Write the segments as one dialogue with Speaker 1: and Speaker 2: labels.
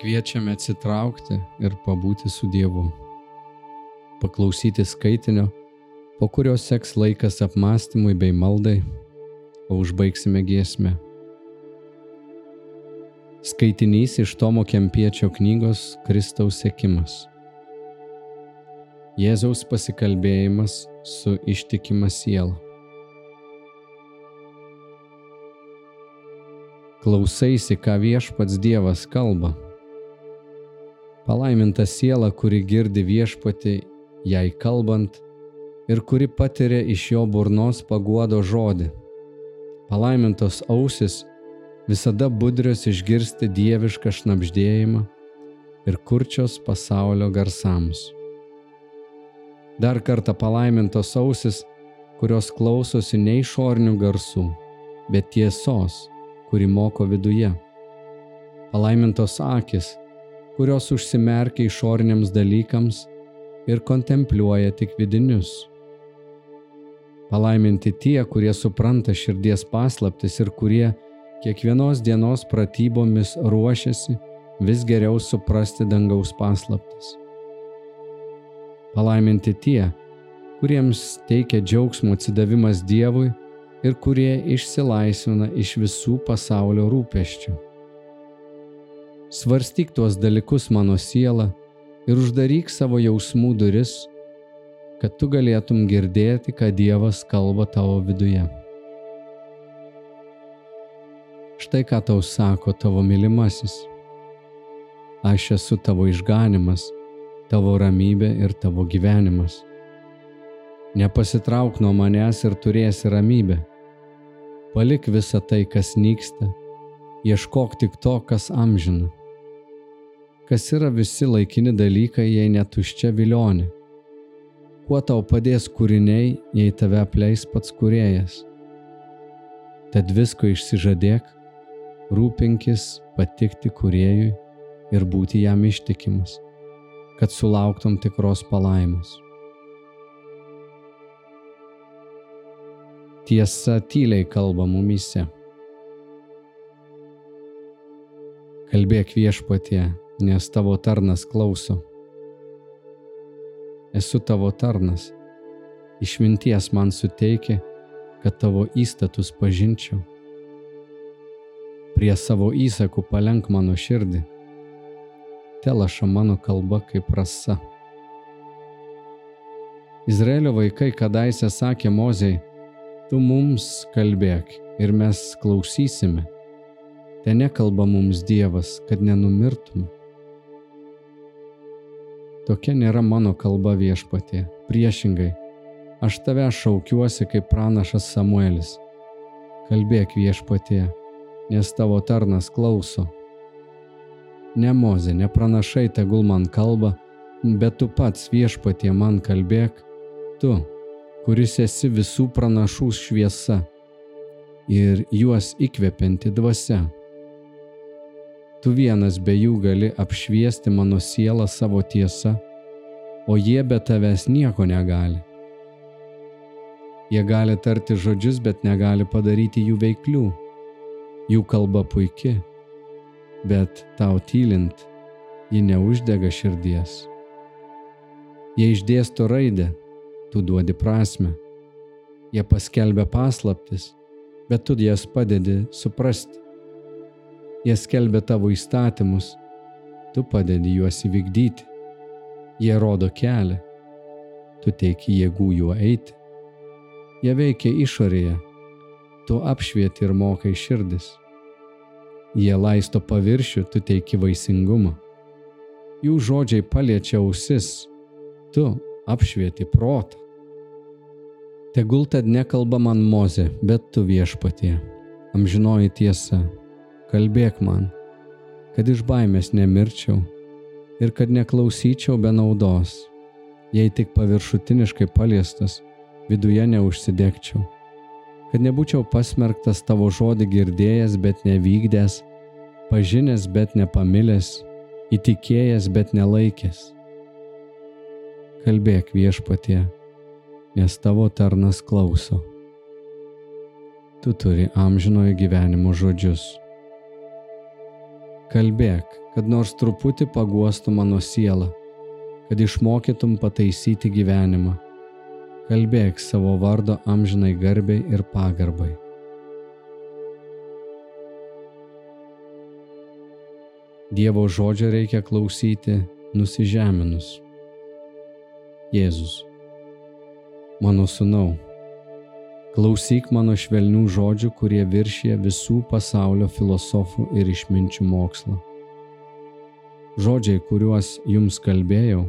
Speaker 1: Kviečiame atsitraukti ir pabūti su Dievu. Paklausyti skaitinio, po kurio seks laikas apmąstymui bei maldai, o užbaigsime giesmę. Skaitinys iš Tomo Kempiečio knygos Kristaus sekimas. Jėzaus pasikalbėjimas su ištikima siela. Klausaisi, ką viešpats Dievas kalba. Palaiminta siela, kuri girdi viešpati jai kalbant ir kuri patiria iš jo burnos paguodo žodį. Palaimintos ausis visada budrios išgirsti dievišką šnapždėjimą ir kurčios pasaulio garsams. Dar kartą palaimintos ausis, kurios klausosi ne išorinių garsų, bet tiesos, kuri moko viduje. Palaimintos akis, kurios užsimerkia išoriniams dalykams ir kontempliuoja tik vidinius. Palaiminti tie, kurie supranta širdies paslaptis ir kurie kiekvienos dienos pratybomis ruošiasi vis geriau suprasti dangaus paslaptis. Palaiminti tie, kuriems teikia džiaugsmo atsidavimas Dievui ir kurie išsilaisvina iš visų pasaulio rūpeščių. Svarstyk tuos dalykus mano siela ir uždaryk savo jausmų duris, kad tu galėtum girdėti, ką Dievas kalba tavo viduje. Štai ką tau sako tavo mylimasis. Aš esu tavo išganimas, tavo ramybė ir tavo gyvenimas. Nepasitrauk nuo manęs ir turėsi ramybę. Palik visą tai, kas nyksta, ieškok tik to, kas amžina kas yra visi laikini dalykai, jei netuščia vilionė. Kuo tau padės kūriniai, jei tave apleis pats kurėjas. Tad visko išsižadėk, rūpinkis patikti kuriejui ir būti jam ištikimas, kad sulauktum tikros palaimos. Tiesa tyliai kalba mumise. Kalbėk viešpatie, nes tavo tarnas klauso. Esu tavo tarnas, išminties man suteikė, kad tavo įstatus pažinčiau. Prie savo įsakų palenk mano širdį, telaša mano kalba kaip rasa. Izraelio vaikai kadaise sakė Mozei, tu mums kalbėk ir mes klausysime. Te nekalba mums Dievas, kad nenumirtume. Tokia nėra mano kalba viešpatė. Priešingai, aš tave šaukiuosi kaip pranašas Samuelis. Kalbėk viešpatė, nes tavo tarnas klauso. Ne mozė, ne pranašai tegul man kalba, bet tu pats viešpatė man kalbėk, tu, kuris esi visų pranašų šviesa ir juos įkvepianti dvasia. Tu vienas be jų gali apšviesti mano sielą savo tiesą, o jie be tavęs nieko negali. Jie gali tarti žodžius, bet negali padaryti jų veiklių. Jų kalba puiki, bet tau tylint, ji neuždega širdies. Jie išdėsto raidę, tu duodi prasme. Jie paskelbia paslaptis, bet tu jas padedi suprasti. Jie skelbia tavo įstatymus, tu padedi juos įvykdyti. Jie rodo kelią, tu teiki jėgų juo eiti. Jie veikia išorėje, tu apšvieti ir mokai širdis. Jie laisto paviršių, tu teiki vaisingumą. Jų žodžiai paliečia ausis, tu apšvieti protą. Tegul tad nekalba man mozė, bet tu viešpatie, amžinoji tiesa kalbėk man, kad iš baimės nemirčiau ir kad neklausyčiau be naudos, jei tik paviršutiniškai paliestas, viduje neužsidegčiau, kad nebūčiau pasmerktas tavo žodį girdėjęs, bet nevykdęs, pažinęs, bet nepamilęs, įtikėjęs, bet nelaikęs. Kalbėk viešpatie, nes tavo tarnas klauso. Tu turi amžinojo gyvenimo žodžius Kalbėk, kad nors truputį paguostų mano sielą, kad išmokytum pataisyti gyvenimą. Kalbėk savo vardo amžinai garbiai ir pagarbai. Dievo žodžio reikia klausyti nusižeminus. Jėzus. Mano sunau, klausyk mano švelnių žodžių, kurie viršė visų pasaulio filosofų ir išminčių mokslą. Žodžiai, kuriuos jums kalbėjau,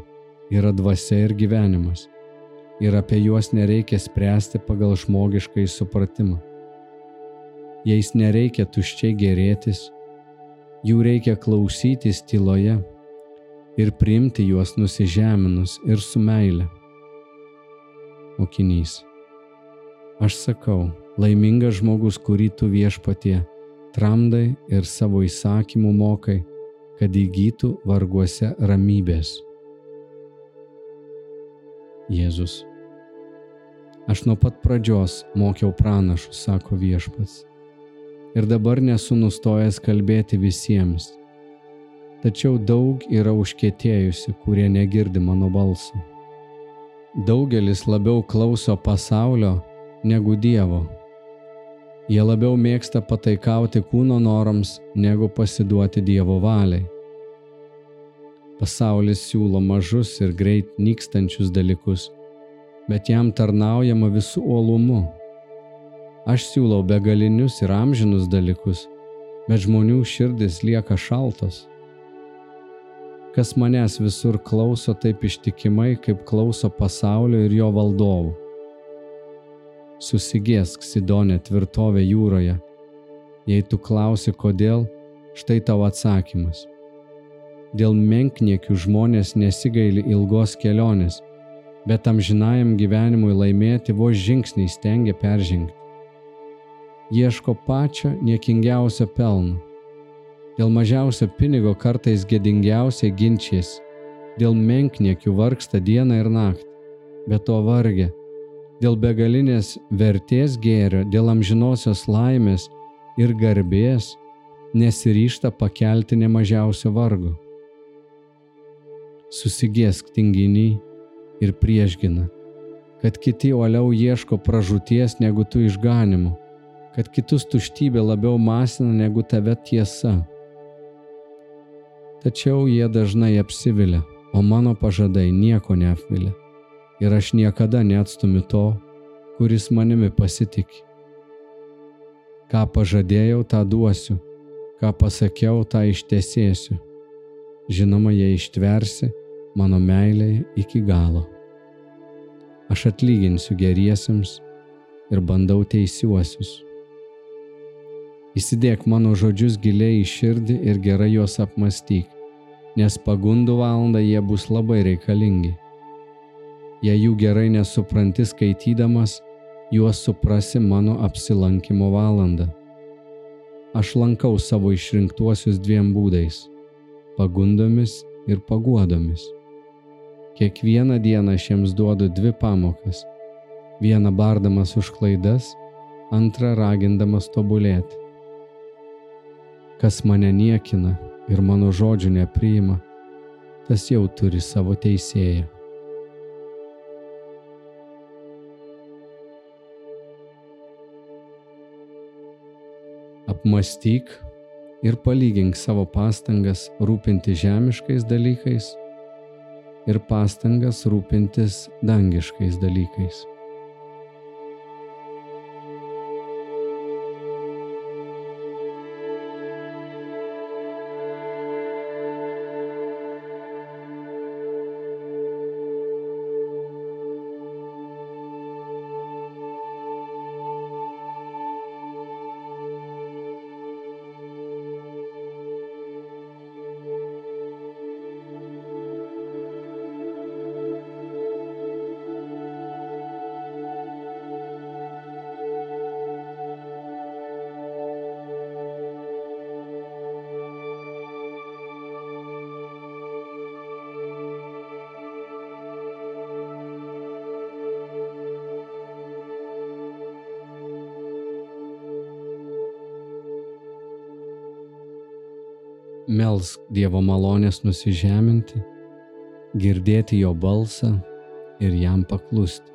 Speaker 1: yra dvasia ir gyvenimas. Ir apie juos nereikia spręsti pagal žmogiškai supratimą. Jais nereikia tuščiai gerėtis, jų reikia klausytis tyloje ir priimti juos nusižeminus ir su meile. Mokinys. Aš sakau, laimingas žmogus, kurį tu viešpatie tramdai ir savo įsakymų mokai kad įgytų varguose ramybės. Jėzus. Aš nuo pat pradžios mokiau pranašus, sako viešpats. Ir dabar nesu nustojęs kalbėti visiems. Tačiau daug yra užkėtėjusi, kurie negirdi mano balso. Daugelis labiau klauso pasaulio negu Dievo Jie labiau mėgsta pataikauti kūno norams, negu pasiduoti Dievo valiai. Pasaulis siūlo mažus ir greit nykstančius dalykus, bet jam tarnaujama visų uolumu. Aš siūlau begalinius ir amžinus dalykus, bet žmonių širdis lieka šaltos. Kas manęs visur klauso taip ištikimai, kaip klauso pasaulio ir jo valdovų susigėsk Sidonė tvirtovė jūroje. Jei tu klausi kodėl, štai tavo atsakymas. Dėl menkniekių žmonės nesigaili ilgos kelionės, bet amžinajam gyvenimui laimėti vos žingsniai stengia peržengti. Ieško pačio niekingiausio pelno. Dėl mažiausio pinigo kartais gėdingiausiai ginčiasi, dėl menkniekių vargsta dieną ir naktį, bet to vargia dėl begalinės vertės gėrio, dėl amžinosios laimės ir garbės nesiryšta pakelti nemažiausio vargo. Susigėsk tinginy ir priešgina, kad kiti uoliau ieško pražūties negu tu išganimu, kad kitus tuštybė labiau masina negu tave tiesa. Tačiau jie dažnai apsivilia, o mano pažadai nieko neapvilia ir aš niekada neatstumiu to, kuris manimi pasitikė. Ką pažadėjau, tą duosiu, ką pasakiau, tą ištesėsiu. Žinoma, jei ištversi mano meilėje iki galo. Aš atlyginsiu geriesiems ir bandau teisiuosius. Įsidėk mano žodžius giliai į širdį ir gerai juos apmastyk, nes pagundų valandą jie bus labai reikalingi Jei jų gerai nesupranti skaitydamas, juos suprasi mano apsilankimo valandą. Aš lankau savo išrinktuosius dviem būdais - pagundomis ir paguodomis. Kiekvieną dieną aš jiems duodu dvi pamokas - vieną bardamas už klaidas, antrą ragindamas tobulėti. Kas mane niekina ir mano žodžių nepriima, tas jau turi savo teisėją. Apmastyk ir palygink savo pastangas rūpinti žemiškais dalykais ir pastangas rūpintis dangiškais dalykais. Melsk Dievo malonės nusižeminti, girdėti jo balsą ir jam paklusti.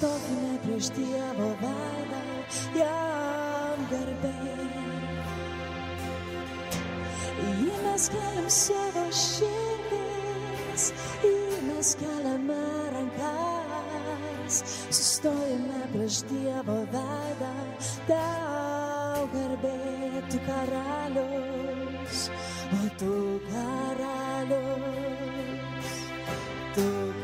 Speaker 2: sustokime prieš Dievo veidą, jam garbė. Į mes galim savo širdis, į mes keliame rankas, sustojame prieš Dievo veidą, tau garbė, tu karalius, o tu karalius, tu karalius,